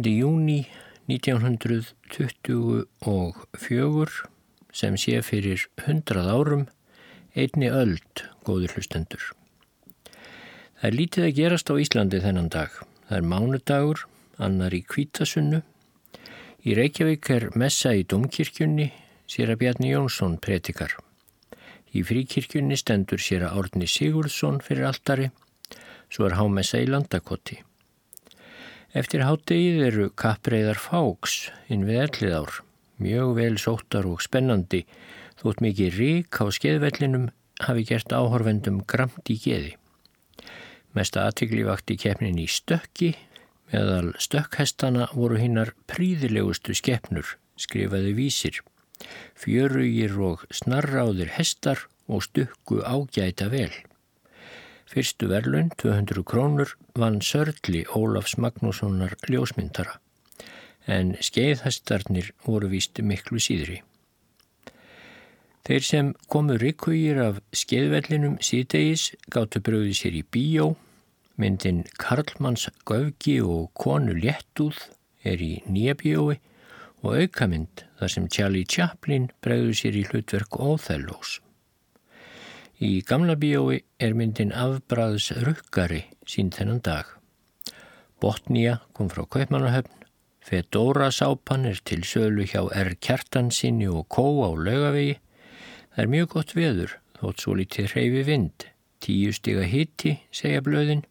9. júni 1924 sem sé fyrir 100 árum einni öld góður hlustendur. Það er lítið að gerast á Íslandi þennan dag. Það er mánudagur, annar í kvítasunnu. Í Reykjavík er messa í domkirkjunni, sér að Bjarni Jónsson pretikar. Í fríkirkjunni stendur sér að Árni Sigurðsson fyrir altari, svo er hámessa í landakoti. Eftir háttegið eru kappreiðar fáks inn við ellið ár, mjög vel sóttar og spennandi, þótt mikið rík á skeðvellinum hafi gert áhorfendum gramt í geði. Mesta aðtikli vakti keppnin í stökki, meðal stökkhestana voru hinnar príðilegustu skeppnur, skrifaði vísir. Fjörugir og snarráðir hestar og stukku ágæta vel. Fyrstu verlun, 200 krónur, vann Sörli Ólafs Magnússonar ljósmyndara, en skeiðhestarnir voru víst miklu síðri. Þeir sem komu rikkugir af skeiðvellinum síðdegis gáttu bröðið sér í bíó, myndin Karlmanns Gaufgi og konu Léttúð er í nýja bíói og aukamynd þar sem Charlie Chaplin bregður sér í hlutverk Óþellós. Í gamla bíói er myndin Afbræðs rukkari sín þennan dag. Botnía kom frá Kaupmannahöfn, Fedora sápan er til sölu hjá R. Kjartansinni og Kó á laugavegi Það er mjög gott veður, þótt svo litið hreyfi vind. Tíu stiga hitti, segja blöðin.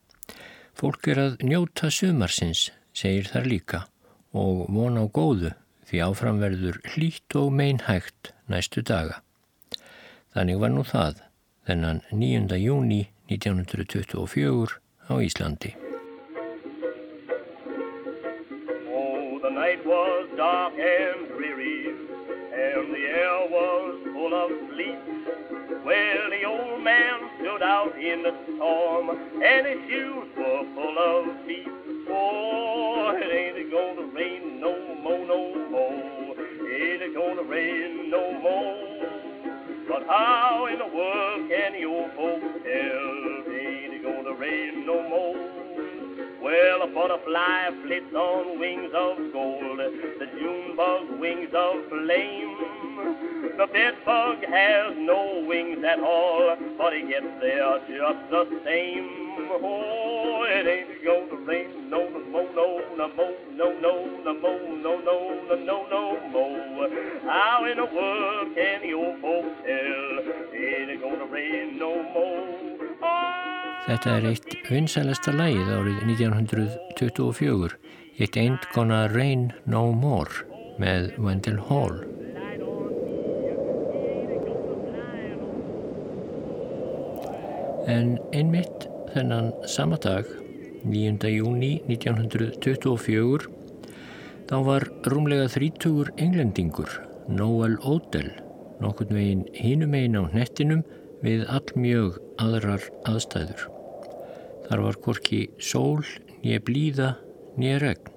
Fólk er að njóta sumarsins, segir þar líka, og vona á góðu því áframverður hlýtt og meinhægt næstu daga. Þannig var nú það, þennan 9. júni 1924 á Íslandi. Oh, the night was dark and dreary and the air was full of sleep. The old man stood out in the storm, and his shoes were full of feet. Oh, it ain't gonna rain no more, no more. It ain't gonna rain no more. But how in the world can you folks tell? It ain't gonna rain no more. Well, a butterfly flits on wings of gold, the June bug wings of flame. The bed bug has no wings at all, but he gets there just the same. Oh, it ain't gonna rain no no mo no no mo no no no mo no no no no no mo. How in the world can you folks tell? It ain't gonna rain no more. Oh. Þetta er eitt vinsælasta lægið árið 1924, It Ain't Gonna Rain No More með Wendell Hall. En einmitt þennan sama dag, 9. júni 1924, þá var rúmlega þrítugur englendingur, Noel Odell, nokkurn veginn hínum einn á hnettinum við allmjög aðrar aðstæður. Þar var korki sól, nýja blíða, nýja regn.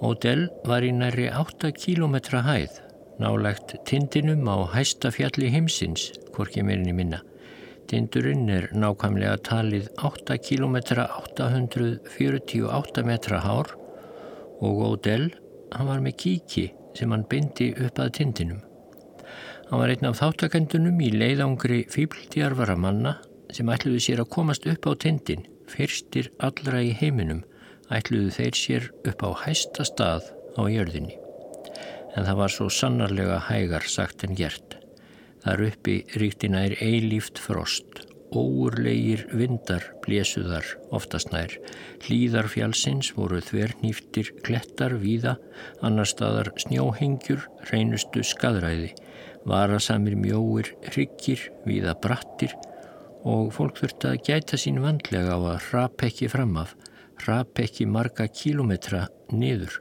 Odell var í næri 8 km hæð, nálegt tindinum á hæsta fjalli heimsins, korki meirinni minna. Tindurinn er nákvæmlega talið 8 km 848 metra hár og Odell, hann var með kíki sem hann bindi upp að tindinum. Hann var einn af þáttakendunum í leiðangri fýbldjarfara manna sem ætluðu sér að komast upp á tindin, fyrstir allra í heiminum, ætluðu þeir sér upp á hæsta stað á jörðinni. En það var svo sannarlega hægar sagt en gert. Þar uppi ríktina er eilíft frost, óurlegir vindar blésuðar oftast nær. Hlýðar fjálsins voru þvernýftir klettar víða, annar staðar snjóhengjur, reynustu skadræði, varasamir mjóir, hryggir, víða brattir, og fólk þurfti að gæta sín vandlega á að rapekki fram af, rapekki marga kílometra niður.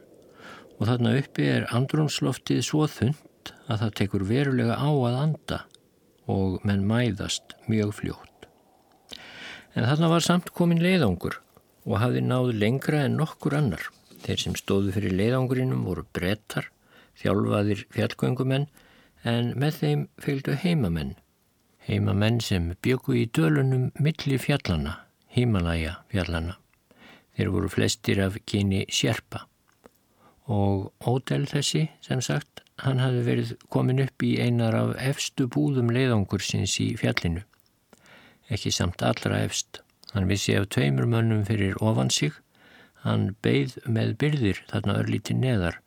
Og þarna uppi er andrumsloftið svo þund að það tekur verulega á að anda og menn mæðast mjög fljótt. En þarna var samt komin leiðangur og hafði náð lengra en nokkur annar. Þeir sem stóðu fyrir leiðangurinnum voru brettar, þjálfaðir fjallgöngumenn en með þeim fylgdu heimamenn heima menn sem byggu í dölunum milli fjallana, Himalaya fjallana. Þeir voru flestir af kyni sjerpa og Ódel þessi, sem sagt, hann hafi verið komin upp í einar af efstu búðum leiðangur sinns í fjallinu. Ekki samt allra efst. Hann vissi af tveimur mönnum fyrir ofan sig. Hann beigð með byrðir þarna örlíti neðar.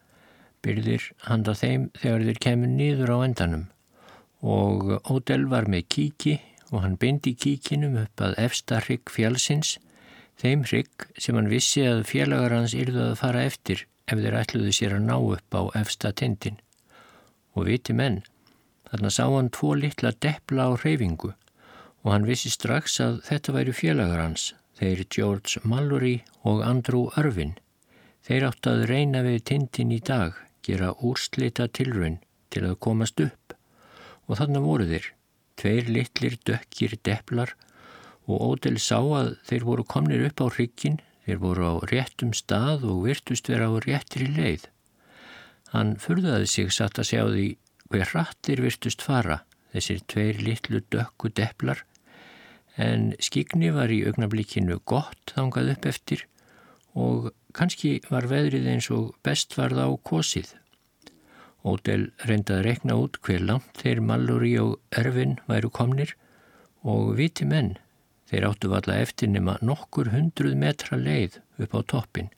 Byrðir handa þeim þegar þeir kemur nýður á endanum. Og Ódel var með kíki og hann beindi kíkinum upp að efsta hrygg fjallsins, þeim hrygg sem hann vissi að félagar hans yrðu að fara eftir ef þeir ætluðu sér að ná upp á efsta tindin. Og viti menn, þarna sá hann tvo litla deppla á reyfingu og hann vissi strax að þetta væri félagar hans, þeir George Mallory og Andrew Irvin. Þeir átt að reyna við tindin í dag, gera úrslita tilraun til að komast upp og þarna voru þeir, tveir litlir dökkir depplar og Ódel sá að þeir voru komnir upp á ryggin Þeir voru á réttum stað og virtust vera á réttri leið. Hann furðaði sig satt að sjá því hver rattir virtust fara, þessir tveir litlu dökku depplar, en skikni var í augnablíkinu gott þangað upp eftir og kannski var veðrið eins og best var það á kosið. Ódel reyndaði að rekna út hver langt þeir Mallory og Ervin væru komnir og viti menn Þeir áttu valla eftir nema nokkur hundruð metra leið upp á toppin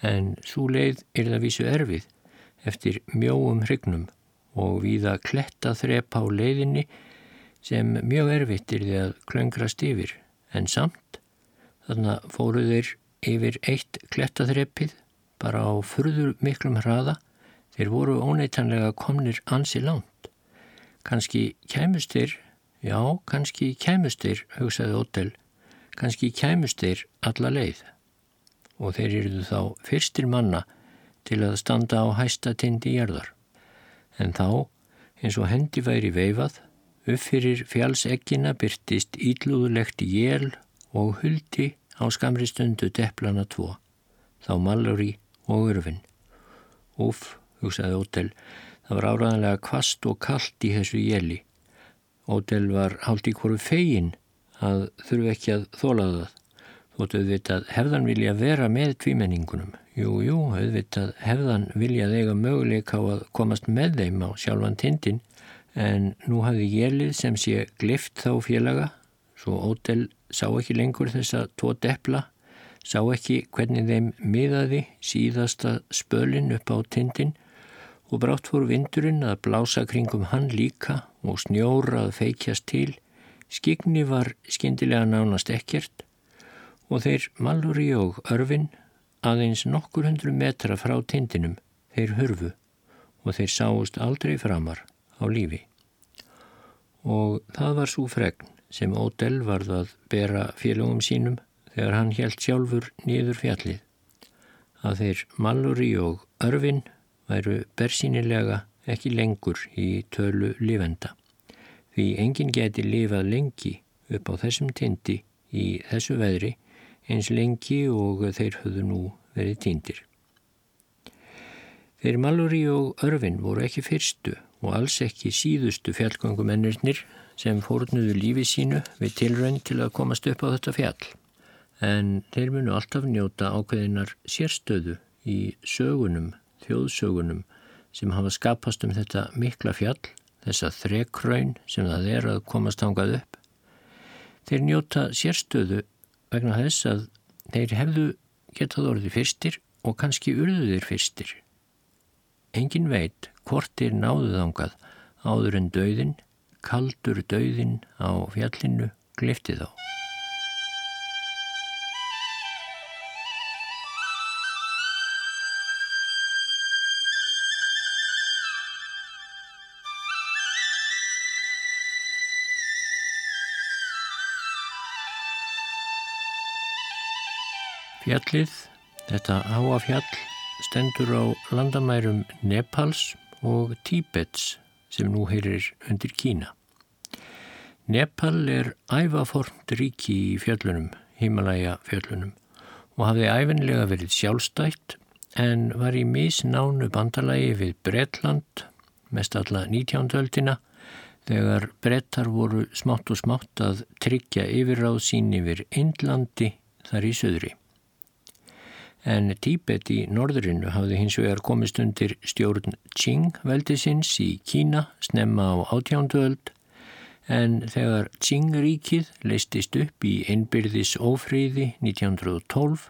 en svo leið er það vísu erfið eftir mjóum hrygnum og viða kletta þrepa á leiðinni sem mjög erfitt er því að klöngrast yfir. En samt þarna fóru þeir yfir eitt klettaþrepið bara á furður miklum hraða. Þeir voru óneitanlega komnir ansi langt. Kanski kæmust þeir Já, kannski kæmustir, hugsaði Ótel, kannski kæmustir alla leið. Og þeir eruðu þá fyrstir manna til að standa á hæsta tindi jörðar. En þá, eins og hendi væri veifað, upp fyrir fjálseggina byrtist ílúðulegt jél og huldi á skamri stundu deplana tvo, þá Mallory og Urfinn. Úf, hugsaði Ótel, það var áraðanlega kvast og kallt í þessu jéli Ódel var hálft í hverju fegin að þurfu ekki að þóla það. Þóttu auðvitað hefðan vilja vera með tvímenningunum. Jú, jú, auðvitað hefðan vilja þegar möguleika á að komast með þeim á sjálfan tindin en nú hafði Jelið sem sé glift þá félaga. Svo Ódel sá ekki lengur þessa tvo depla, sá ekki hvernig þeim miðaði síðasta spölin upp á tindin og brátt fór vindurinn að blása kringum hann líka og snjóra að feikjast til. Skigni var skindilega nánast ekkert og þeir Maluri og Örfin aðeins nokkur hundru metra frá tindinum þeir hörfu og þeir sáust aldrei framar á lífi. Og það var svo fregn sem Ódel varð að bera félagum sínum þegar hann helt sjálfur nýður fjallið. Að þeir Maluri og Örfin væru bersýnilega ekki lengur í tölu lifenda. Því enginn geti lifað lengi upp á þessum tindi í þessu veðri eins lengi og þeir höfðu nú verið tindir. Þeir Mallory og Örvin voru ekki fyrstu og alls ekki síðustu fjallgangumennirnir sem fórnuðu lífi sínu við tilrönd til að komast upp á þetta fjall. En þeir munu alltaf njóta ákveðinar sérstöðu í sögunum þjóðsögunum sem hafa skapast um þetta mikla fjall, þessa þrekraun sem það er að komast hangað upp. Þeir njóta sérstöðu vegna þess að þeir hefðu getað orðið fyrstir og kannski urðuðir fyrstir. Engin veit hvort er náðuð hangað áður en döðin, kaldur döðin á fjallinu glifti þá. Fjallið, þetta háa fjall, stendur á landamærum Nepals og Tíbets sem nú heyrir undir Kína. Nepal er ævaformt ríki í fjöllunum, Himalaya fjöllunum og hafði æfinlega verið sjálfstætt en var í misnánu bandalagi við Bretland, mest alla 19. öldina, þegar brettar voru smátt og smátt að tryggja yfirráð sín yfir Indlandi þar í söðri. En Tíbet í norðurinu hafði hins vegar komist undir stjórn Qing veldisins í Kína snemma á átjánduöld en þegar Qing-ríkið leistist upp í einbyrðis ófríði 1912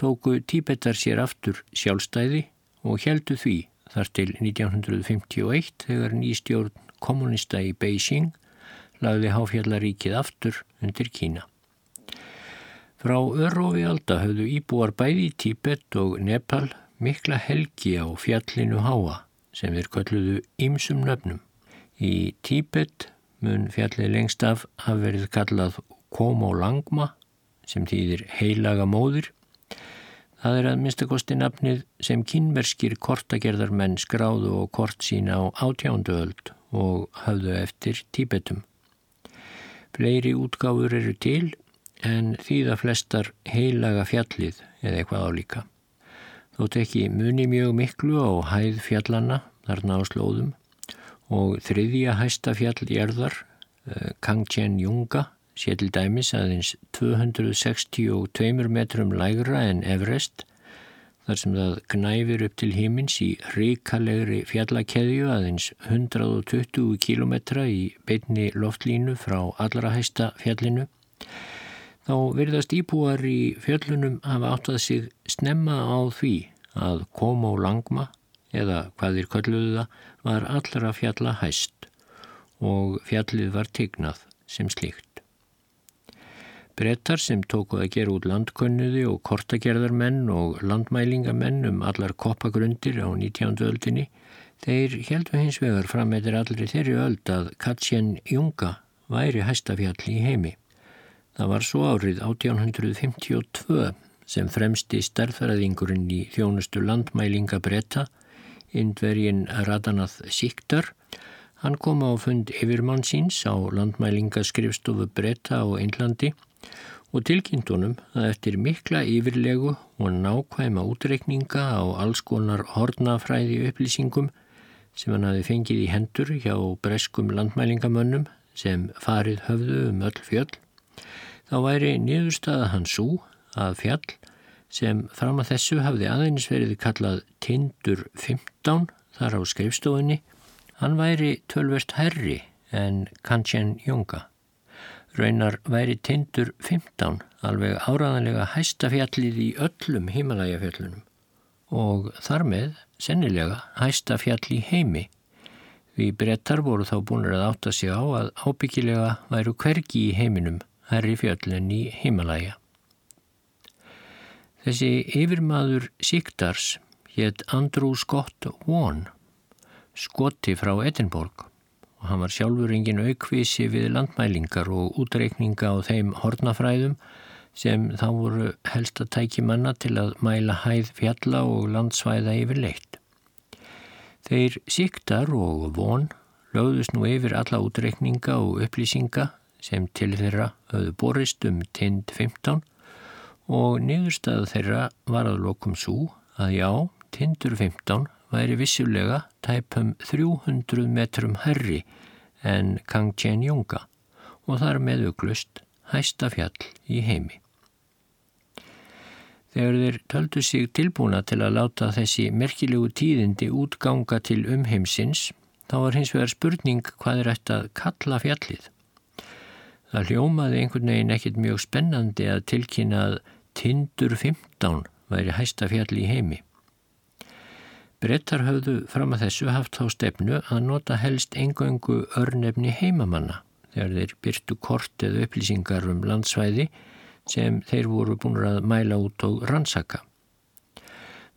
tóku Tíbetar sér aftur sjálfstæði og heldu því þar til 1951 þegar nýstjórn kommunista í Beijing lagði Háfjallaríkið aftur undir Kína. Frá örofi alda höfðu íbúar bæði í Tíbet og Nepal mikla helgi á fjallinu Háa sem þeir kölluðu ýmsum nöfnum. Í Tíbet mun fjallið lengst af hafa verið kallað Komo Langma sem þýðir heilaga móðir. Það er að minnstakosti nafnið sem kynverskir kortagerðarmenn skráðu og kort sína á átjándu öld og hafðu eftir Tíbetum. Fleiri útgáfur eru til en þýða flestar heilaga fjallið eða eitthvað álíka. Þótt ekki muni mjög miklu á hæð fjallana þarna á slóðum og þriðja hæsta fjall jærðar, eh, Kangchen Junga, sé til dæmis aðeins 262 metrum lægra en Everest, þar sem það gnæfir upp til himins í ríkalegri fjallakeðju aðeins 120 kilometra í beitni loftlínu frá allra hæsta fjallinu, þá virðast íbúar í fjallunum hafa átt að sig snemma á því að koma á langma eða hvað þér kölluðu það, var allra fjalla hæst og fjallið var tignað sem slíkt. Brettar sem tóku að gera út landkönnuði og kortagerðarmenn og landmælingamenn um allar koppagrundir á 19. öldinni, þeir heldu hins vegar fram eitthvað allir þeirri öld að Katsjen Junga væri hæstafjall í heimi. Það var svo árið 1852 sem fremsti starfæraðingurinn í þjónustu landmælinga bretta Indvergin Radanath Siktar. Hann kom á fund yfirmann síns á landmælingaskrifstofu Bretta á Einlandi og tilkynntunum að eftir mikla yfirlegu og nákvæma útreikninga á alls konar hornafræði upplýsingum sem hann hafi fengið í hendur hjá breskum landmælingamönnum sem farið höfðu um öll fjöll, þá væri niðurstaða hans svo að fjall sem fram að þessu hafði aðeins verið kallað Tindur 15 þar á skrifstofunni, hann væri tölverst herri en Kanchan Junga. Raunar væri Tindur 15 alveg áraðanlega hæstafjallið í öllum himalægafjallunum og þar með sennilega hæstafjall í heimi. Við brettar voru þá búin að átta sig á að ábyggilega væru hvergi í heiminum herri fjöllin í himalæga. Þessi yfirmaður Sigdars hétt Andrew Scott Vaughan, skoti frá Edinborg og hann var sjálfur engin aukvísi við landmælingar og útreikninga á þeim hornafræðum sem þá voru helst að tæki manna til að mæla hæð fjalla og landsvæða yfir leitt. Þeir Sigdar og Vaughan lögðust nú yfir alla útreikninga og upplýsinga sem til þeirra höfðu borist um tind 15 og niðurstaða þeirra var að lokum svo að já, Tindur 15 væri vissulega tæpum 300 metrum herri en Kangchen Junga og þar með auklust hæsta fjall í heimi. Þegar þeir töldu sig tilbúna til að láta þessi merkilegu tíðindi útganga til umheimsins, þá var hins vegar spurning hvað er eftir að kalla fjallið. Það hljómaði einhvern veginn ekkit mjög spennandi að tilkynna að Tindur 15 væri hæsta fjall í heimi. Brettar höfðu fram að þessu haft á stefnu að nota helst engöngu örnefni heimamanna þegar þeir byrtu kort eða upplýsingar um landsvæði sem þeir voru búin að mæla út og rannsaka.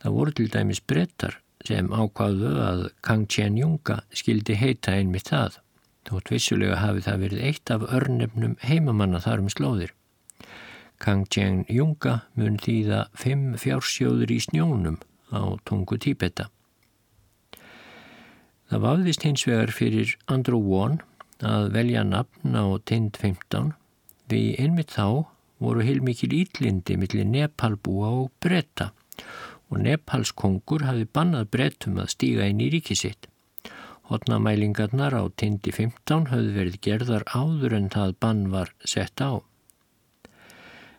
Það voru til dæmis brettar sem ákváðu að Kangchen Junga skildi heita einmitt það, þótt vissulega hafi það verið eitt af örnefnum heimamanna þar um slóðir. Kangchen Junga mun þýða fimm fjársjóður í snjónum á tungu Tíbeta. Það vafðist hins vegar fyrir Andrew Won að velja nafn á tind 15 við einmitt þá voru heilmikil ítlindi millir Nepalbúa og bretta og Nepals kongur hafi bannað brettum að stíga inn í ríkisitt. Hotnamælingarnar á tindi 15 höfðu verið gerðar áður en það bann var sett á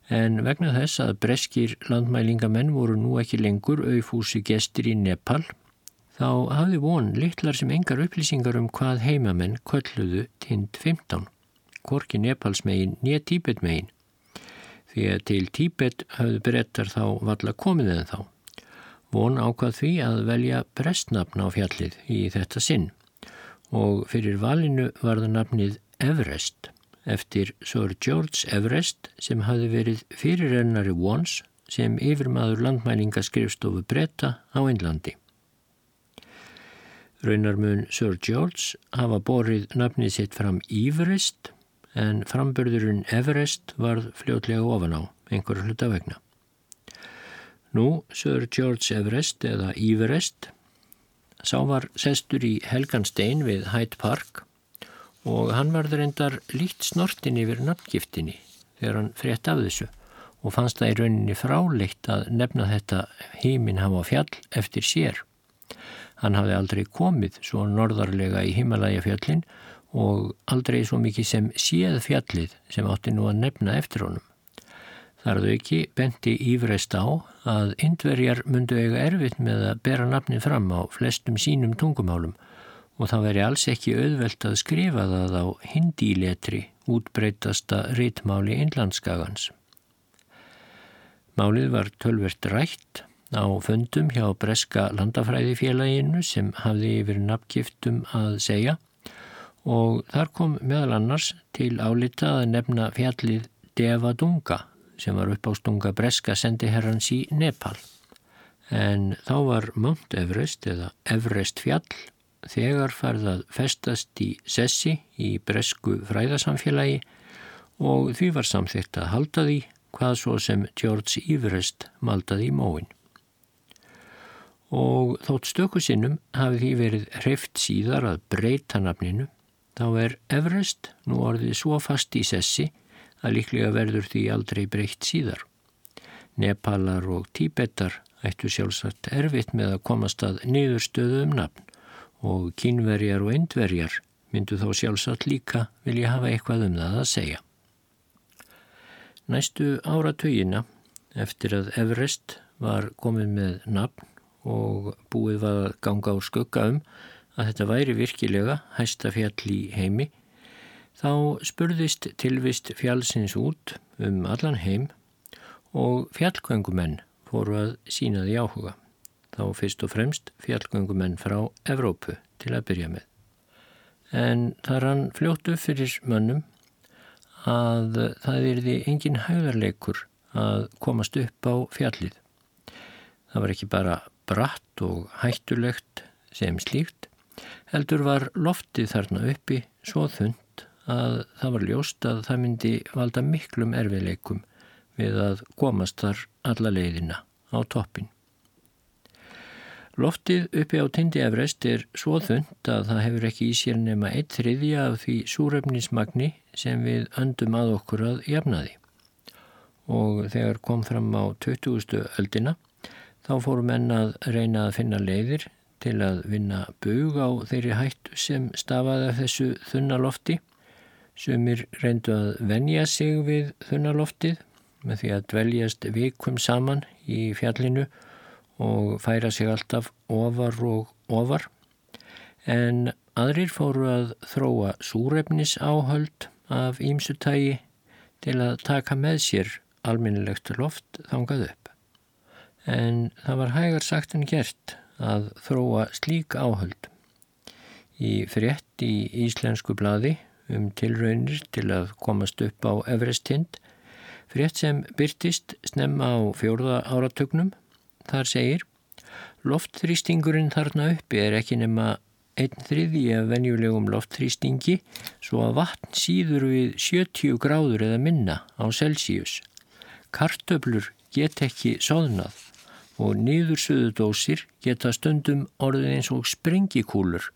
En vegna þess að breskir landmælingamenn voru nú ekki lengur auðfúsi gestir í Nepal, þá hafði von litlar sem engar upplýsingar um hvað heimamenn kölluðu tind 15, korki Nepalsmegin nýja Tíbetmegin, því að til Tíbet hafðu brettar þá valla komið en þá. Von ákvað því að velja prestnafn á fjallið í þetta sinn og fyrir valinu var það nafnið Everest eftir Sir George Everest sem hafi verið fyrirrennari Wons sem yfirmaður landmælingaskrifstofu breyta á Einlandi. Raunarmun Sir George hafa borið nafnið sitt fram Everest en frambörðurinn Everest varð fljótlega ofan á einhverju hluta vegna. Nú, Sir George Everest eða Everest sá var sestur í Helganstein við Hyde Park og hann varður endar lít snortin yfir nafngiftinni þegar hann frétt af þessu og fannst það í rauninni fráleitt að nefna þetta heiminn hafa fjall eftir sér. Hann hafði aldrei komið svo norðarlega í Himalaya fjallin og aldrei svo mikið sem séð fjallið sem átti nú að nefna eftir honum. Þar þau ekki benti Ívrest á að indverjar myndu eiga erfitt með að bera nafnin fram á flestum sínum tungumálum og það veri alls ekki auðvelt að skrifa það á hindíletri útbreytasta rítmáli innlandskagans. Málið var tölvert rætt á fundum hjá Breska landafræðifélaginu sem hafði yfir nafngiftum að segja og þar kom meðal annars til álita að nefna fjallið Devadunga sem var upp á stunga Breska sendiherrans í Nepal. En þá var Mount Everest eða Everest fjall þegar farðað festast í sessi í bresku fræðasamfélagi og því var samþygt að halda því hvað svo sem George Everest maldaði í móin. Og þótt stöku sinnum hafi því verið hreift síðar að breyta nafninu, þá er Everest nú orðið svo fast í sessi að líklega verður því aldrei breytt síðar. Nepalar og Tíbetar ættu sjálfsagt erfitt með að komast að niðurstöðu um nafn og kínverjar og indverjar myndu þó sjálfsagt líka vilja hafa eitthvað um það að segja. Næstu áratögina eftir að Everest var komið með nafn og búið var að ganga á skugga um að þetta væri virkilega hæsta fjall í heimi, þá spurðist tilvist fjallsins út um allan heim og fjallkvöngumenn fóru að sína því áhuga þá fyrst og fremst fjallgöngumenn frá Evrópu til að byrja með. En það rann fljóttu fyrir mönnum að það erði engin hæðarleikur að komast upp á fjallið. Það var ekki bara bratt og hættulegt sem slíkt, heldur var loftið þarna uppi svo þund að það var ljóst að það myndi valda miklum erfileikum við að komast þar alla leiðina á toppin. Loftið uppi á tindi Everest er svo þund að það hefur ekki í sér nema eitt þriðja af því súrefnismagni sem við öndum að okkur að jafna því. Og þegar kom fram á 20. öldina þá fórum enn að reyna að finna leiðir til að vinna bug á þeirri hættu sem stafaði af þessu þunnalofti. Sumir reyndu að venja sig við þunnaloftið með því að dveljast vikum saman í fjallinu og færa sig alltaf ofar og ofar en aðrir fóru að þróa súrefnis áhöld af ímsutægi til að taka með sér alminnilegt loft þangað upp. En það var hægar sagt en gert að þróa slík áhöld. Í frétt í Íslensku bladi um tilraunir til að komast upp á Everestind, frétt sem byrtist snemma á fjórða áratögnum Þar segir, loftþrýstingurinn þarna uppi er ekki nema einn þriði af venjulegum loftþrýstingi svo að vatn síður við 70 gráður eða minna á Celsius. Kartöblur get ekki sóðnað og niðursuðudósir geta stundum orðið eins og springikúlur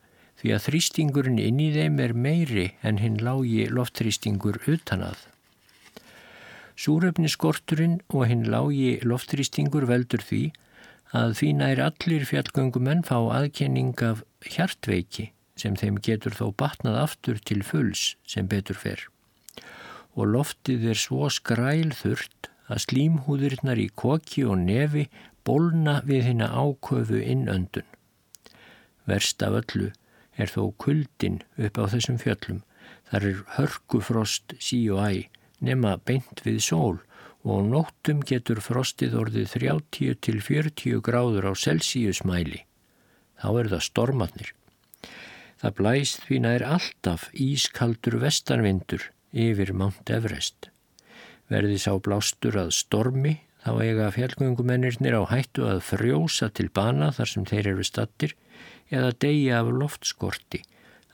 því að þrýstingurinn inn í þeim er meiri en hinn lági loftþrýstingur utanað. Súröfniskorturinn og hinn lági loftþrýstingur veldur því að því nær allir fjallgöngumenn fá aðkenning af hjartveiki sem þeim getur þó batnað aftur til fulls sem betur fer. Og loftið er svo skrælþurrt að slímhúðurinnar í koki og nefi bólna við hérna áköfu innöndun. Verst af öllu er þó kuldin upp á þessum fjöllum. Þar er hörkufrost sí og æ, nema beint við sól og nóttum getur frostið orðið 30 til 40 gráður á Celsiusmæli. Þá er það stormatnir. Það blæst því nær alltaf ískaldur vestarvindur yfir Mount Everest. Verði sá blástur að stormi þá eiga fjallgöngumennirnir á hættu að frjósa til bana þar sem þeir eru stattir eða deyja af loftskorti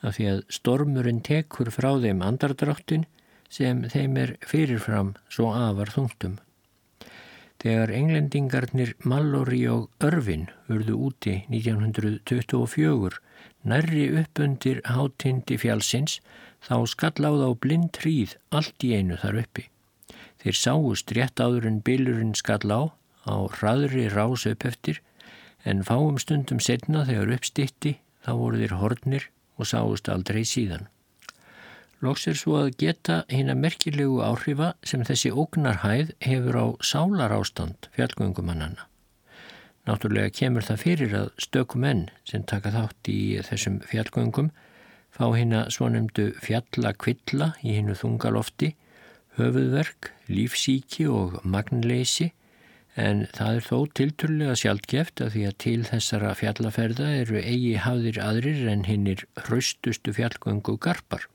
af því að stormurinn tekur frá þeim andardráttin sem þeim er fyrirfram svo afar þungtum. Þegar englendingarnir Mallory og Irvin urðu úti 1924 nærri uppundir hátindi fjálsins þá skall á blind hríð allt í einu þar uppi. Þeir sáust rétt áður en bylurinn skall á hraðri rás upp eftir en fáum stundum setna þegar uppstitti þá voru þeir hornir og sáust aldrei síðan. Lóks er svo að geta hinn að merkilegu áhrifa sem þessi ógnarhæð hefur á sálarástand fjallgöngumannana. Náttúrulega kemur það fyrir að stökumenn sem taka þátt í þessum fjallgöngum fá hinn að svonumdu fjallakvilla í hinnu þungalofti, höfuðverk, lífsíki og magnleysi en það er þó tilturlega sjálfgeft að því að til þessara fjallaferða eru eigi hafðir aðrir en hinnir hraustustu fjallgöngu garpar.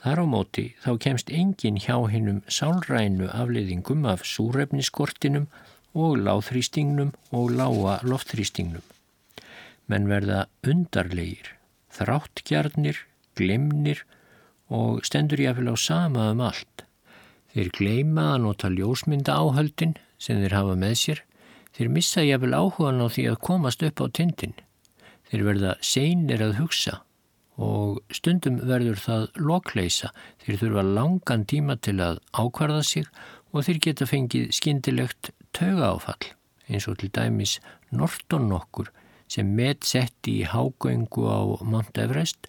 Þar á móti þá kemst engin hjá hinnum sálrænu afleiðingum af súrefniskortinum og láþrýstingnum og lága loftþrýstingnum. Menn verða undarlegir, þráttgjarnir, glimnir og stendur ég að vilja á sama um allt. Þeir gleima að nota ljósmynda áhöldin sem þeir hafa með sér, þeir missa jáfnvel áhugan á því að komast upp á tindin. Þeir verða seinir að hugsa og stundum verður það lokleisa. Þeir þurfa langan tíma til að ákvarða sig og þeir geta fengið skindilegt tauga áfall eins og til dæmis Norton okkur sem met setti í hágöngu á Mount Everest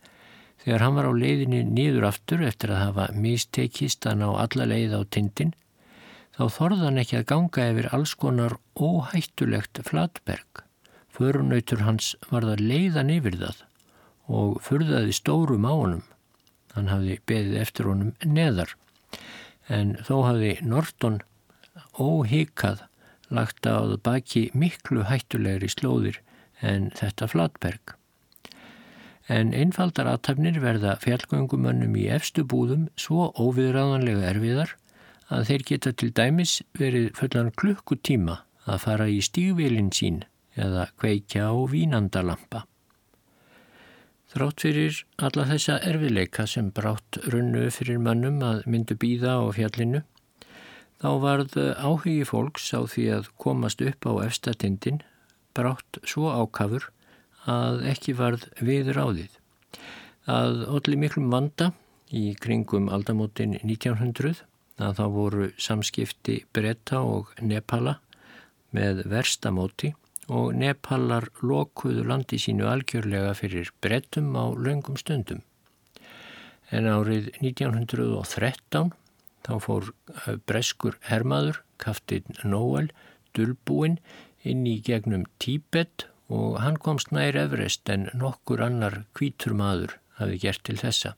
þegar hann var á leiðinni nýður aftur eftir að hafa mistekist að ná alla leið á tindin þá þorðan ekki að ganga yfir alls konar óhættulegt flatberg. Förunautur hans var það leiðan yfir það og furðaði stórum á honum. Hann hafði beðið eftir honum neðar en þó hafði Norton óhikað lagt að baki miklu hættulegri slóðir en þetta flatberg. En einfaldar aðtæfnir verða fjallgöngumönnum í efstu búðum svo óviðræðanlega erfiðar að þeir geta til dæmis verið fullan klukkutíma að fara í stígvélinn sín eða kveikja á vínandalampa. Þrátt fyrir alla þessa erfiðleika sem brátt runnu fyrir mannum að myndu býða á fjallinu, þá varð áhugi fólks á því að komast upp á efstatindin brátt svo ákafur að ekki varð viður á þið. Að allir miklum vanda í kringum aldamótin 1900 að þá voru samskipti bretta og Nepala með verstamóti og Nepalar lokuðu landi sínu algjörlega fyrir brettum á löngum stundum. En árið 1913 þá fór eh, breskur hermaður, kaftinn Nóel, dulbúinn inn í gegnum Tíbet og hann komst nær Everest en nokkur annar kvítur maður hafi gert til þessa.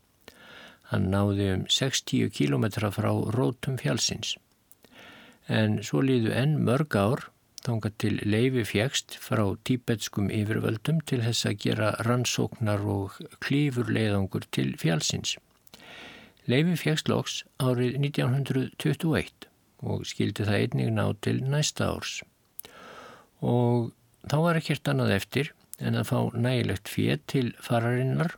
Hann náði um 60 kílometra frá rótum fjálsins. En svo líðu enn mörg ár þánga til leifi fjækst frá tíbetskum yfirvöldum til þess að gera rannsóknar og klífur leiðangur til fjálsins. Leifi fjækst loks árið 1921 og skildi það einnig ná til næsta árs. Og þá var ekkert annað eftir en að fá nægilegt fér til fararinnar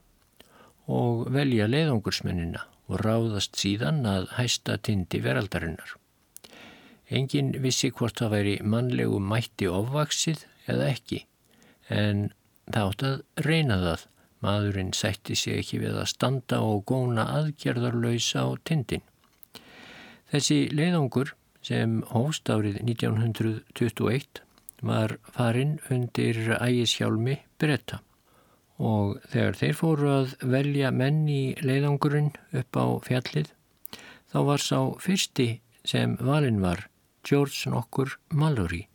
og velja leiðungursmennina og ráðast síðan að hæsta tindi veraldarinnar. Engin vissi hvort það væri mannlegu mætti ofvaksið eða ekki, en það átt að reyna það. Maðurinn sætti sig ekki við að standa og góna aðgerðarlausa á tindin. Þessi leiðungur sem hóst árið 1921 var farinn undir ægishjálmi bretta og þegar þeir fóru að velja menn í leiðangurinn upp á fjallið þá var sá fyrsti sem valin var George nokkur Mallory,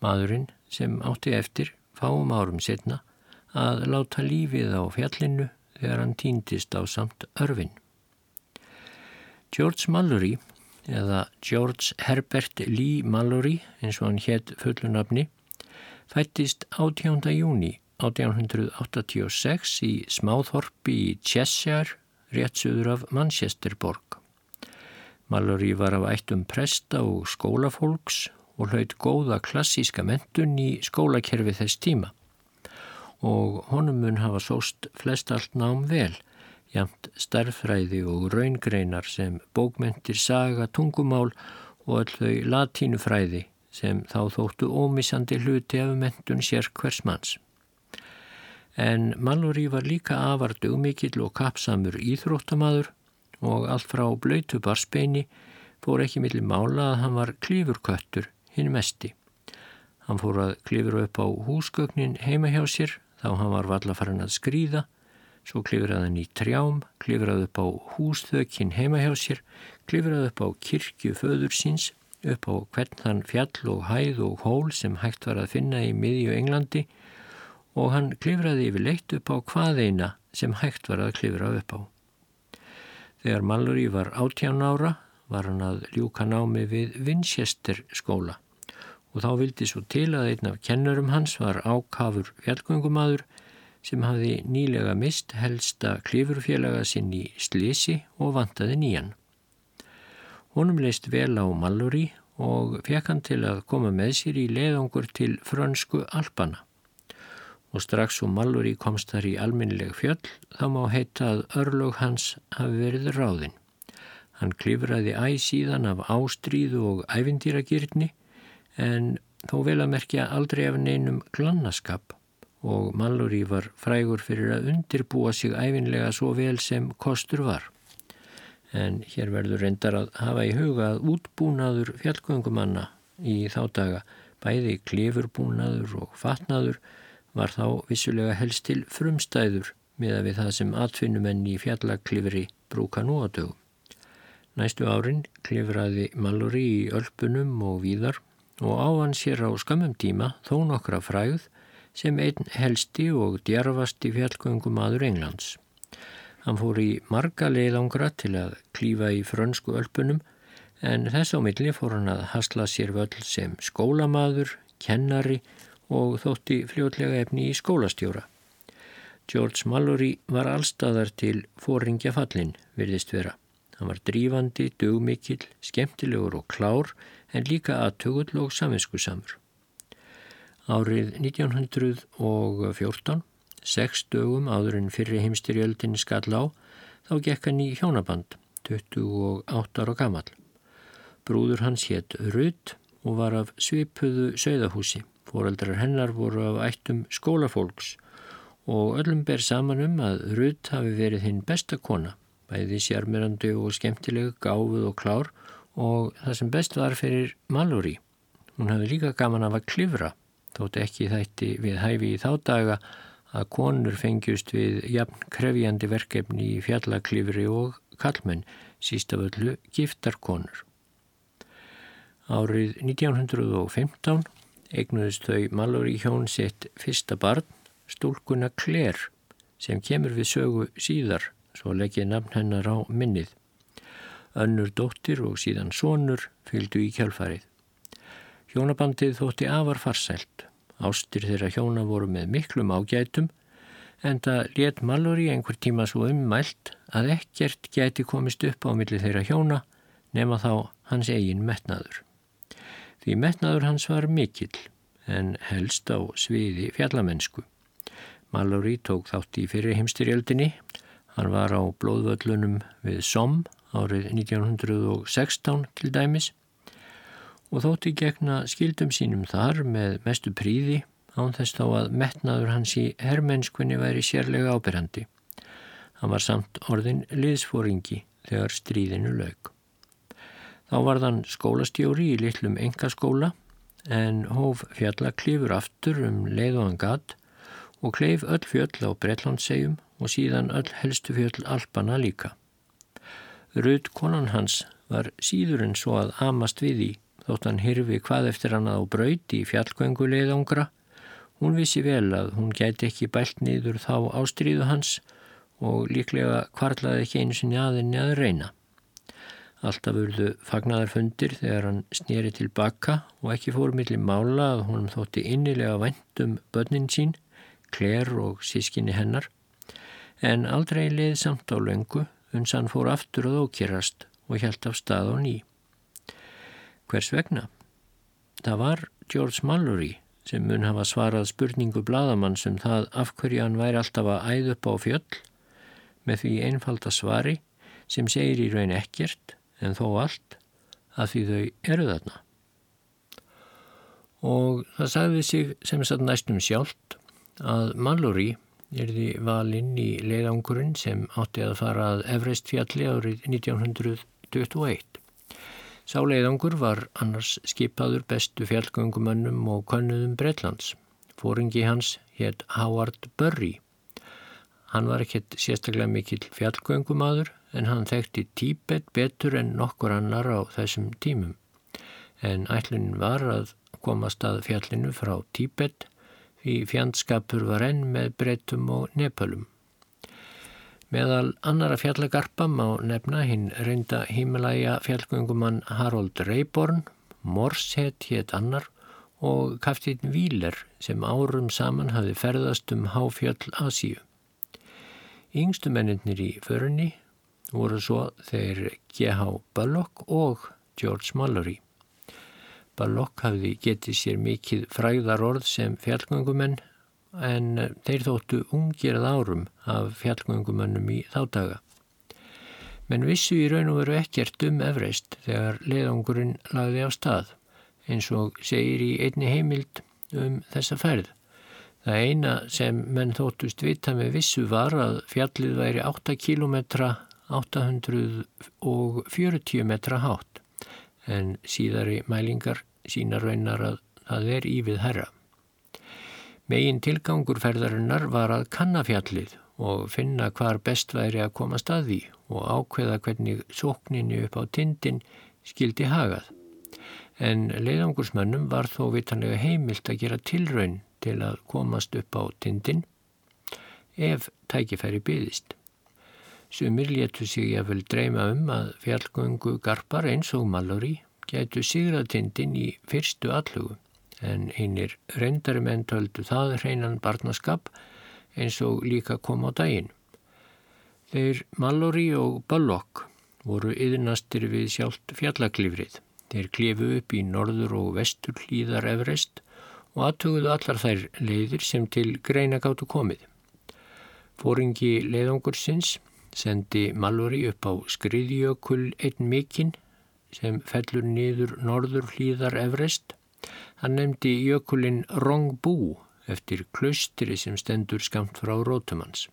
maðurinn sem átti eftir fáum árum setna að láta lífið á fjallinu þegar hann týndist á samt örfin. George Mallory eða George Herbert Lee Mallory eins og hann hétt fullunafni fættist 18. júni 1886 í smáþorpi í Cheshire, réttsöður af Manchesterborg. Mallory var af ættum presta og skólafólks og hlaut góða klassíska mentun í skólakerfi þess tíma og honum mun hafa sóst flest allt nám vel, jamt starffræði og raungreinar sem bókmentir saga tungumál og öll þau latínufræði sem þá þóttu ómissandi hluti af mentun sér hvers manns. En Mallory var líka afar dugmikill og kapsamur íþróttamaður og allt frá blöytu barsbeini fór ekki millir mála að hann var klífurköttur hinn mesti. Hann fór að klífura upp á húsgögnin heima hjá sér þá hann var valla farin að skrýða, svo klífuraði hann í trjám, klífuraði upp á húsþökinn heima hjá sér, klífuraði upp á kirkju föður síns upp á hvern þann fjall og hæð og hól sem hægt var að finna í miðju Englandi og hann klifraði yfir leitt upp á hvaðeina sem hægt var að klifra upp á. Þegar Mallory var 18 ára var hann að ljúka námi við Winchester skóla og þá vildi svo til að einn af kennurum hans var ákafur fjallgöngumadur sem hafi nýlega mist helsta klifurfélaga sinn í Slisi og vantaði nýjan. Honum leist vel á Mallory og fekk hann til að koma með sér í leiðangur til frönsku Alpana. Og strax svo Mallory komst þar í alminnileg fjöll þá má heita að örlög hans hafi verið ráðinn. Hann klifraði æg síðan af ástríðu og ævindýragirni en þó vel að merkja aldrei af neinum glannaskap og Mallory var frægur fyrir að undirbúa sig æfinlega svo vel sem kostur var en hér verður reyndar að hafa í huga að útbúnaður fjallgöngumanna í þá daga, bæði klifurbúnaður og fatnaður, var þá vissulega helst til frumstæður miða við það sem atfinnumenn í fjallaklifri brúka nú á dögum. Næstu árin klifraði Mallory í Ölpunum og víðar og á hann sér á skamum tíma þó nokkra fræð sem einn helsti og djarfasti fjallgöngumadur Englands. Hann fór í marga leiðangra til að klífa í frönsku ölpunum en þess á milli fór hann að hasla sér völl sem skólamaður, kennari og þótti fljótlega efni í skólastjóra. George Mallory var allstaðar til fóringja fallin, virðist vera. Hann var drífandi, dugmikill, skemmtilegur og klár en líka aðtögull og saminskusamur. Árið 1914 sex dögum áður en fyrri heimstyrjöldin skall á, þá gekk hann í hjónaband, 28 ára gammal. Brúður hans hétt Rudd og var af svipuðu sögðahúsi. Fóreldrar hennar voru af ættum skólafólks og öllum ber saman um að Rudd hafi verið hinn besta kona, bæði sjarmirandi og skemmtileg, gáfuð og klár og það sem best var fyrir Mallory. Hún hafi líka gaman af að klifra, þótt ekki þætti við hæfi í þá daga að konur fengjust við jafn krefjandi verkefni í fjallaklifri og kallmenn, sístaföllu giftarkonur. Árið 1915 eignuðist þau Mallory hjón sitt fyrsta barn, stúlkuna Claire, sem kemur við sögu síðar, svo leggið nafn hennar á minnið. Önnur dóttir og síðan sonur fylgdu í kjálfarið. Hjónabandið þótti afar farsælt Ástir þeirra hjóna voru með miklum ágætum en það let Mallory einhver tíma svo ummælt að ekkert gæti komist upp á milli þeirra hjóna nema þá hans eigin metnaður. Því metnaður hans var mikill en helst á sviði fjallamennsku. Mallory tók þátt í fyrir heimstyrjöldinni. Hann var á blóðvöllunum við SOM árið 1916 til dæmis og þótti gegna skildum sínum þar með mestu príði án þess þá að metnaður hans í herrmennskunni væri sérlega ábyrrandi. Hann var samt orðin liðsfóringi þegar stríðinu lög. Þá var þann skólastjóri í litlum engaskóla en hóf fjalla klifur aftur um leið og hann gatt og kleif öll fjöll á Breitlandsegjum og síðan öll helstu fjöll Alpana líka. Rauð konan hans var síður en svo að amast við í þótt hann hirfi hvað eftir hann á braut í fjallgönguleiðangra. Hún vissi vel að hún gæti ekki bælt niður þá ástríðu hans og líklega kvarlaði ekki einu sinni aðinni að reyna. Alltaf urðu fagnadarfundir þegar hann snýri tilbaka og ekki fór millir mála að hún þótti innilega vænt um börnin sín, Claire og sískinni hennar, en aldrei leið samt á löngu uns hann fór aftur að ókýrast og hjælt af stað á ný. Hvers vegna? Það var George Mallory sem mun hafa svarað spurningu bladamann sem um það af hverju hann væri alltaf að æð upp á fjöll með því einfalda svari sem segir í raun ekkert en þó allt að því þau eru þarna. Og það sagði sig sem satt næstum sjálft að Mallory erði valinn í leiðangurinn sem átti að fara að Everest fjalli árið 1921. Sá leiðangur var annars skipaður bestu fjallgöngumönnum og könnuðum Breitlands. Fóringi hans hétt Howard Burry. Hann var ekkert sérstaklega mikill fjallgöngumadur en hann þekkti Tíbet betur en nokkur annar á þessum tímum. En ætlunin var að komast að fjallinu frá Tíbet því fjandskapur var enn með breytum og nepalum. Meðal annara fjallagarpa má nefna hinn reynda hímalæja fjallgöngumann Harold Rayborn, Morshead hétt annar og kaftinn Víler sem árum saman hafi ferðast um háfjöll Asíu. Yngstu menninir í förunni voru svo þeir G.H. Bullock og George Mallory. Balokk hafði getið sér mikið fræðar orð sem fjallgöngumenn en þeir þóttu ungirað árum af fjallgöngumennum í þáttaga. Menn vissu í raun og veru ekkert um Everest þegar leiðangurinn lagði á stað eins og segir í einni heimild um þessa ferð. Það eina sem menn þóttust vita með vissu var að fjallið væri 8 km 840 metra hátt en síðari mælingar sína raunar að það er ívið herra. Megin tilgangur ferðarinnar var að kannafjallið og finna hvar best væri að koma staði og ákveða hvernig sókninni upp á tindin skildi hagað. En leiðangursmönnum var þó vitanlega heimilt að gera tilraun til að komast upp á tindin ef tækifæri byðist. Sumir léttu sig að vel dreyma um að fjallgöngu garpar eins og Mallory gætu sigratindin í fyrstu allugu en einir reyndari menn töldu það hreinan barnaskap eins og líka kom á daginn. Þeir Mallory og Bullock voru yðnastir við sjálft fjallaklifrið. Þeir klifu upp í norður og vestur hlýðar Everest og aðtöguðu allar þær leiðir sem til greina gáttu komið. Fóringi leiðangursins sendi Mallory upp á skriðjökull einn mikinn sem fellur niður norður hlýðar Everest. Hann nefndi jökulinn Rongbú eftir klaustri sem stendur skamt frá Rótumans.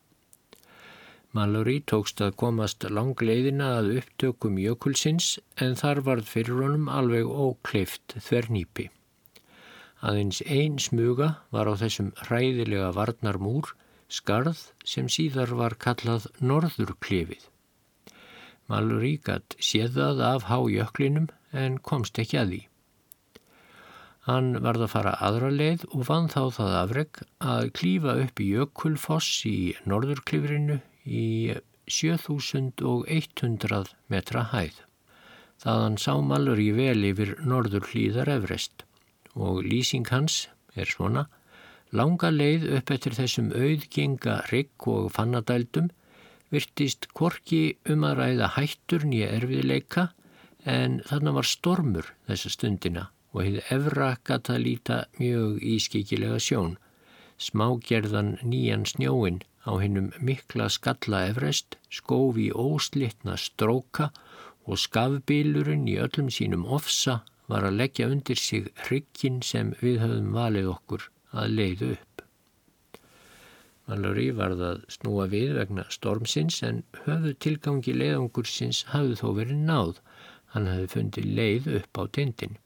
Mallory tókst að komast langleiðina að upptökum jökulsins en þar varð fyrir honum alveg ókleift þvernýpi. Aðeins ein smuga var á þessum hræðilega varnarmúr skarð sem síðar var kallað Norðurklefið. Mallory gatt séðað af hájöklinum en komst ekki að því. Hann varð að fara aðra leið og vann þá það afreg að klífa upp í Jökulfoss í norðurklifrinu í 7100 metra hæð. Þaðan sá Mallory vel yfir norður hlýðar Everest og lýsing hans er svona langa leið upp eftir þessum auðgenga rigg og fannadældum virtist korki um að ræða hættur nýja erfiðleika en þarna var stormur þessa stundina og hefði efra gata líta mjög ískikilega sjón. Smágerðan nýjan snjóin á hennum mikla skalla efrest, skófi óslitna stróka og skafbílurinn í öllum sínum ofsa var að leggja undir sig hryggin sem við höfum valið okkur að leiðu upp. Mallory varð að snúa við vegna stormsins en höfðu tilgangi leiðangursins hafðu þó verið náð. Hann hafði fundið leið upp á tindin.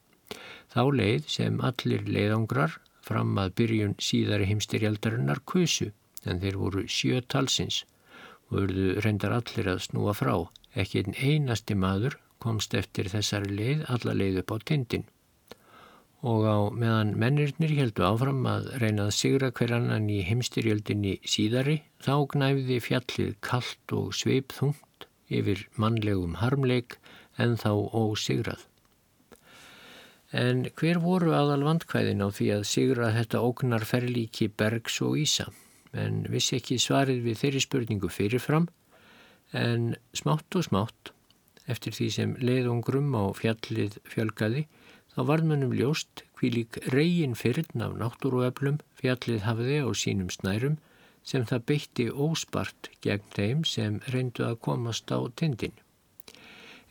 Þá leið sem allir leiðangrar fram að byrjun síðari heimstyrjaldarinnar kusu en þeir voru sjö talsins og verðu reyndar allir að snúa frá. Ekki einn einasti maður komst eftir þessari leið alla leið upp á tindin og á meðan mennirnir heldu áfram að reynað sigra hver annan í heimstyrjöldinni síðari þá gnæfði fjallið kallt og sveipþungt yfir mannlegum harmleik en þá ósigrað. En hver voru aðal vandkvæðin á því að sigra þetta ógnar ferlíki bergs og ísa? En vissi ekki svarið við þeirri spurningu fyrirfram en smátt og smátt eftir því sem leiðungrum á fjallið fjölgaði þá varðmennum ljóst hví lík reygin fyrrn af náttúruöflum fjallið hafiði á sínum snærum sem það beitti óspart gegn þeim sem reyndu að komast á tindin.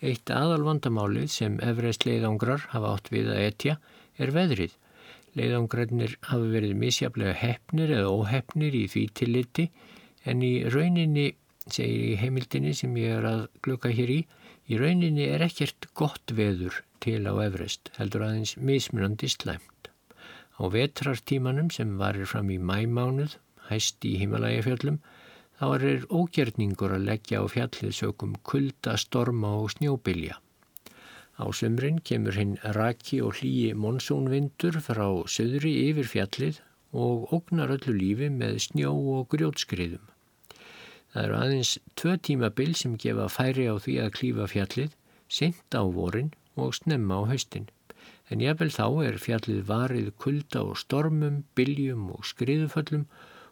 Eitt aðal vandamálið sem efreist leiðangrar hafa átt við að etja er veðrið. Leiðangrarnir hafa verið misjaflega hefnir eða óhefnir í því tilliti en í rauninni, segir í heimildinni sem ég er að glukka hér í, í rauninni er ekkert gott veður til á Everest heldur aðeins mismunandi slæmt. Á vetrartímanum sem varir fram í mæmánuð, hæst í himalægafjöllum, þá er ógjerningur að leggja á fjallið sökum kulda, storma og snjóbilja. Á sömrin kemur hinn raki og hlýji monsónvindur frá söðri yfir fjallið og ógnar öllu lífi með snjó og grjótskriðum. Það eru aðeins tvö tíma bil sem gefa færi á því að klífa fjallið, sent á vorin og snemma á haustin. En jáfnvel þá er fjallið varið kulda og stormum, biljum og skriðuföllum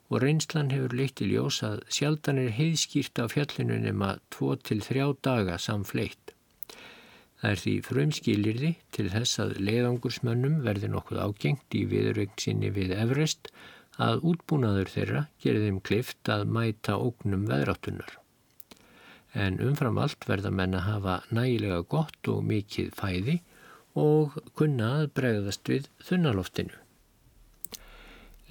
og reynslan hefur leitt í ljós að sjaldan er heiðskýrt á fjallinu nema 2-3 daga samfleitt. Það er því frumskilirði til þess að leiðangursmönnum verði nokkuð ágengt í viðröngsinni við Everest að útbúnaður þeirra þeim klift að mæta ógnum veðráttunar en umfram allt verða menn að hafa nægilega gott og mikið fæði og kunna að bregðast við þunnaloftinu.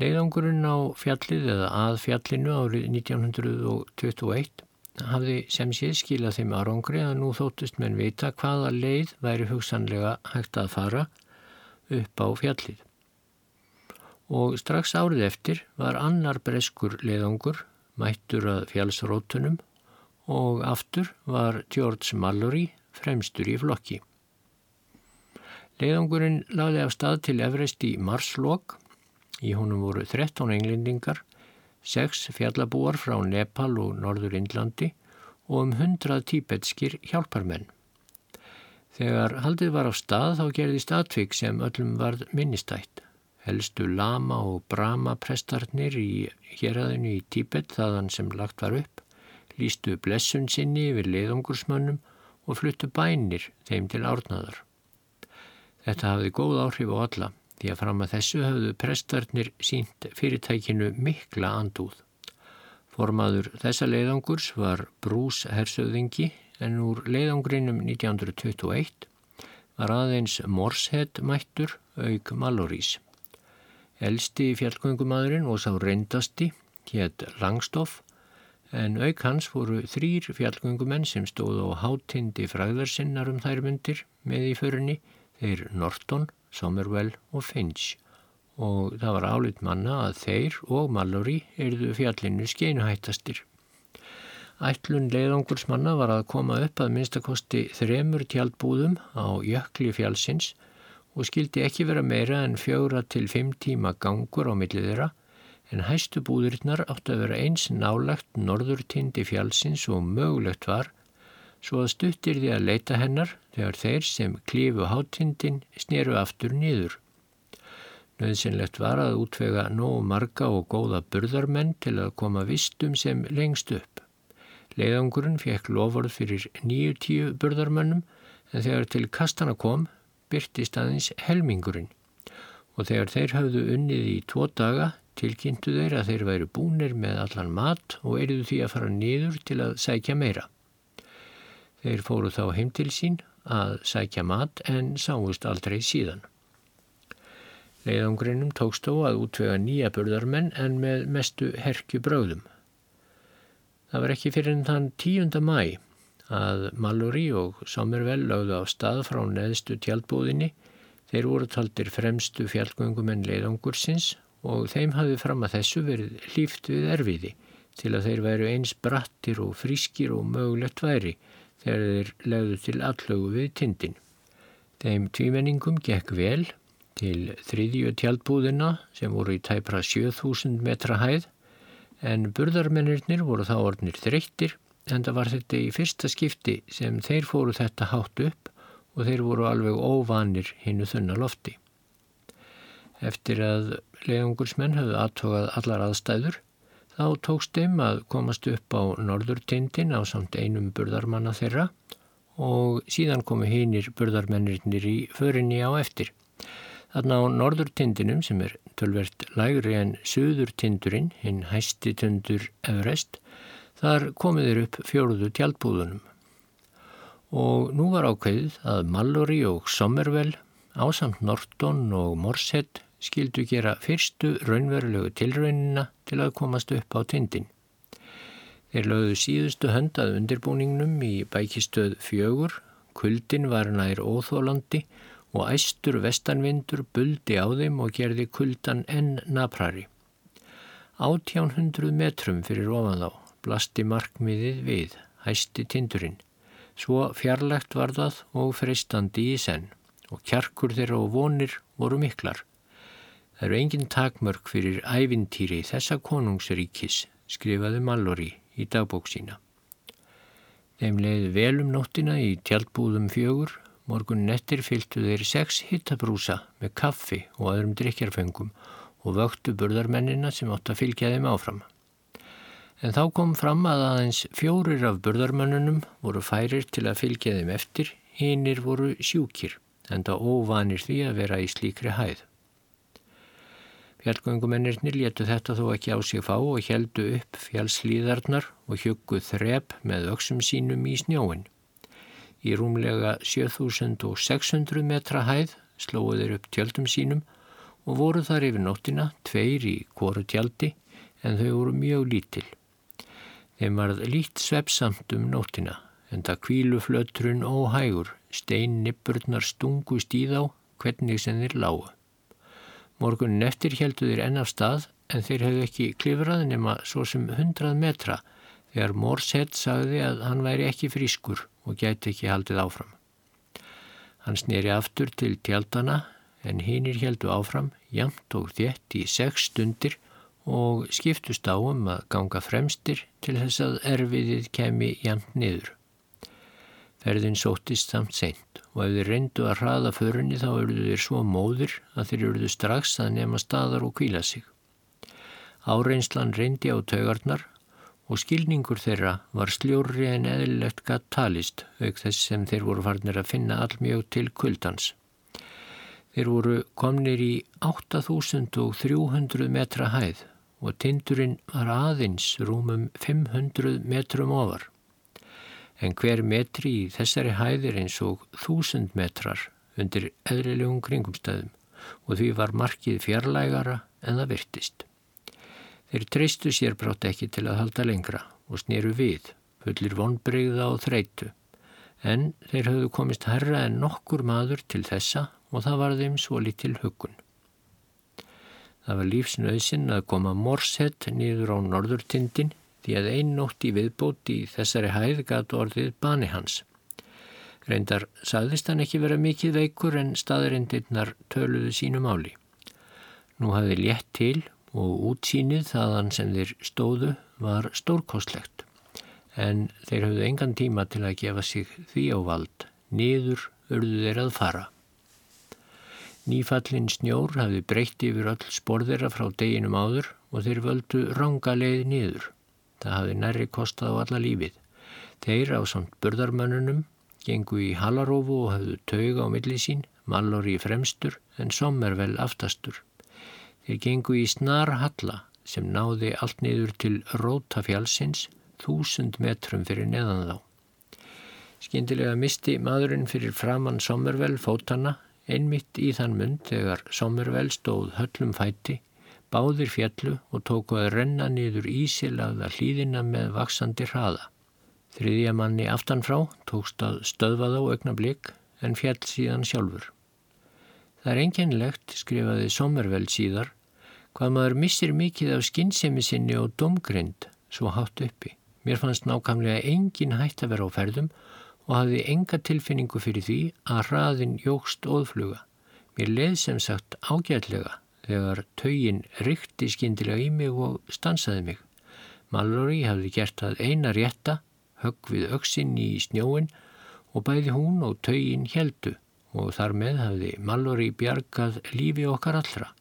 Leiðangurinn á fjallið eða að fjallinu árið 1921 hafði sem sé skilað þeim árangri að nú þóttist menn vita hvaða leið væri hugsanlega hægt að fara upp á fjallið. Og strax árið eftir var annar breskur leiðangur mættur að fjallsrótunum og aftur var George Mallory fremstur í flokki. Leiðangurinn lagði af stað til Everest í marslokk. Í honum voru 13 englendingar, 6 fjallabúar frá Nepal og Norður Indlandi og um 100 tíbetskir hjálparmenn. Þegar haldið var á stað þá gerðist atvik sem öllum varð minnistætt. Helstu lama og brama prestarnir í héræðinu í Tíbet þaðan sem lagt var upp lístu blessun sinni yfir leiðungursmönnum og fluttu bænir þeim til árnaðar. Þetta hafði góð áhrif á alla því að fram að þessu hafðu prestarnir sínt fyrirtækinu mikla andúð. Formaður þessa leiðangurs var Brús Hersöðingi en úr leiðangrinum 1921 var aðeins Morshead mættur auk Malorís. Elsti fjallgöngumadurinn og sá reyndasti hétt Langstoff en auk hans voru þrýr fjallgöngumenn sem stóðu á hátindi fræðarsinnar um þær myndir með í förunni, þeir Norton, Somerwell og Finch og það var álit manna að þeir og Mallory erðu fjallinu skeinuhættastir. Ætlun leiðangursmanna var að koma upp að minnstakosti þremur tjaldbúðum á jökli fjallsins og skildi ekki vera meira en fjóra til fimm tíma gangur á millið þeirra en hæstu búðurinnar átti að vera eins nálagt norðurtindi fjálsins og mögulegt var svo að stuttir því að leita hennar þegar þeir sem klífu hátindin snýru aftur nýður. Nauðsynlegt var að útvega nógu marga og góða burðarmenn til að koma vistum sem lengst upp. Leiðangurinn fekk loford fyrir nýju tíu burðarmennum en þegar til kastana kom byrtist aðeins helmingurinn og þegar þeir hafðu unnið í tvo daga tilkynntu þeir að þeir væri búnir með allan mat og eruðu því að fara niður til að sækja meira. Þeir fóru þá heim til sín að sækja mat en sáust aldrei síðan. Leiðangrinum tókst þó að útvega nýja burðarmenn en með mestu herkju bröðum. Það var ekki fyrir þann 10. mæ að Mallory og Sommervell lögðu á stað frá neðstu tjaldbúðinni. Þeir voru taldir fremstu fjallgöngumenn leiðangursins og þeim hafði fram að þessu verið hlýft við erfiði til að þeir væru eins brattir og frískir og mögulegt væri þegar þeir legðu til allögu við tindin. Þeim tvímenningum gekk vel til þriðju tjaldbúðina sem voru í tæpra 7000 metra hæð en burðarmennirnir voru þá orðnir þreyttir en það var þetta í fyrsta skipti sem þeir fóru þetta hátt upp og þeir voru alveg óvanir hinnu þunna lofti. Eftir að leiðungursmenn höfðu aðtókað allar aðstæður þá tókst þeim að komast upp á norðurtindin á samt einum burðarmanna þeirra og síðan komu hinnir burðarmennirnir í förinni á eftir. Þarna á norðurtindinum sem er tölvert lægri en söðurtindurinn, hinn hæsti tundur Everest, Þar komiðir upp fjóruðu tjaldbúðunum og nú var ákveðið að Mallory og Sommervell ásamt Norton og Morset skildu gera fyrstu raunverulegu tilraunina til að komast upp á tindin. Þeir lögðu síðustu höndað undirbúningnum í bækistöð fjögur, kuldin var nær óþólandi og æstur vestanvindur buldi á þeim og gerði kuldan enn naprari. Átján hundruð metrum fyrir ofan þá blasti markmiðið við, hæsti tindurinn. Svo fjarlægt var það og freistandi í senn og kjarkur þeirra og vonir voru miklar. Það eru engin takmörk fyrir ævintýri þessa konungsríkis, skrifaði Mallory í dagbók sína. Þeim leiði velum nóttina í tjaldbúðum fjögur, morgun nettir fylgtu þeir sex hittabrúsa með kaffi og öðrum drikjarfengum og vöktu burðarmennina sem átt að fylgja þeim áfram. En þá kom fram að aðeins fjórir af burðarmönnunum voru færir til að fylgja þeim eftir, hinnir voru sjúkir, en þá óvanir því að vera í slíkri hæð. Fjallgöngumennirnir letu þetta þó ekki á sig fá og heldu upp fjallslíðarnar og hjögguð þrep með öksum sínum í snjóin. Í rúmlega 7600 metra hæð slóðu þeir upp tjöldum sínum og voru þar yfir nóttina tveir í kóru tjaldi en þau voru mjög lítil. Þeim varð lít svepsamt um nótina, en það kvíluflötrun óhægur, stein nipurnar stungust í þá, hvernig sem þeir lágu. Morgunin eftir heldu þeir enn af stað, en þeir hefðu ekki klifrað nema svo sem hundrað metra, þegar Morsett sagði að hann væri ekki frískur og gæti ekki haldið áfram. Hann sneri aftur til tjaldana, en hinnir heldu áfram, jamt og þétt í sex stundir, og skiptust á um að ganga fremstir til þess að erfiðið kemi jæmt niður. Ferðin sóttist samt seint og ef þeir reyndu að hraða förunni þá eruðu þeir svo móðir að þeir eruðu strax að nema staðar og kvíla sig. Áreinslan reyndi á taugarnar og skilningur þeirra var sljóri en eðlilegt gatt talist auk þess sem þeir voru farnir að finna allmjög til kuldans. Þeir voru komnir í 8300 metra hæð og tindurinn var aðeins rúmum 500 metrum ofar. En hver metri í þessari hæðir eins og þúsund metrar undir eðrilegum kringumstæðum og því var markið fjarlægara en það virtist. Þeir treystu sér brátt ekki til að halda lengra og snýru við, fullir vonbreyða og þreitu, en þeir höfðu komist herra en nokkur maður til þessa og það var þeim svo litil hugun. Það var lífsnöðsinn að koma morsett nýður á norðurtindin því að einn nótt í viðbót í þessari hæð gat orðið bani hans. Reyndar saðist hann ekki vera mikið veikur en staðarindirnar töluðu sínu máli. Nú hafði létt til og útsýnið þaðan sem þeir stóðu var stórkostlegt en þeir hafðu engan tíma til að gefa sig því á vald, niður urðu þeir að fara. Nýfallin snjór hafði breytt yfir öll sporðera frá deginum áður og þeir völdu ranga leið niður. Það hafði nærri kostað á alla lífið. Þeir á samt burðarmönnunum gengu í halarófu og hafðu tauga á milli sín, mallor í fremstur en sommervel aftastur. Þeir gengu í snar halla sem náði allt niður til rótafjálsins þúsund metrum fyrir neðan þá. Skindilega misti maðurinn fyrir framann sommervel fótana einmitt í þann mund þegar Sommervel stóð höllum fæti, báðir fjallu og tóku að renna niður ísilaða hlýðina með vaksandi hraða. Þriðja manni aftanfrá tókst að stöðva þá aukna blik en fjall síðan sjálfur. Það er enginlegt, skrifaði Sommervel síðar, hvað maður missir mikið af skinnsemi sinni og domgrind svo hátt uppi. Mér fannst nákvæmlega engin hætt að vera á ferðum og hafði enga tilfinningu fyrir því að hraðin jógst óðfluga. Mér leið sem sagt ágætlega þegar taugin rykti skindilega í mig og stansaði mig. Mallory hafði gert það eina rétta, högg við auksinn í snjóin og bæði hún og taugin heldu og þar með hafði Mallory bjargað lífi okkar allra.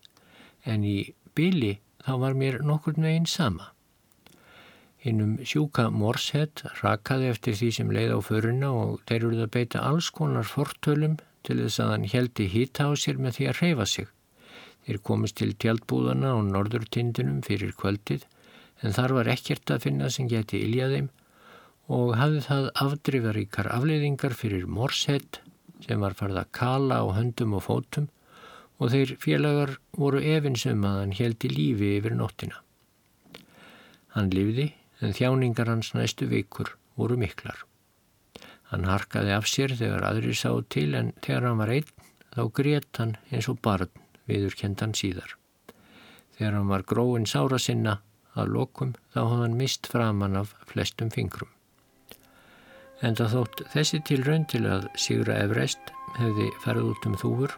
En í byli þá var mér nokkur meginn sama. Hinnum sjúka Morshead rakaði eftir því sem leið á föruna og þeir eruð að beita alls konar fortölum til þess að hann heldi hýta á sér með því að reyfa sig. Þeir komist til tjaldbúðana á norðurtindunum fyrir kvöldið en þar var ekkert að finna sem geti iljað þeim og hafði það afdrifaríkar afleiðingar fyrir Morshead sem var farið að kala á höndum og fótum og þeir félagar voru efinsum að hann heldi lífi yfir nóttina. Hann lifði en þjáningar hans næstu vikur voru miklar. Hann harkaði af sér þegar aðri sá til en þegar hann var einn þá grétt hann eins og barn viður kendan síðar. Þegar hann var gróin sára sinna að lokum þá hafði hann mist framann af flestum fingrum. En það þótt þessi tilraun til að Sigra Everest hefði ferð út um þúfur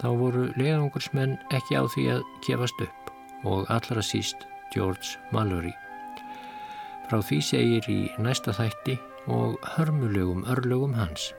þá voru leiðangursmenn ekki á því að kefast upp og allra síst George Mallory. Frá því segir í næsta þætti og hörmulegum örlögum hans.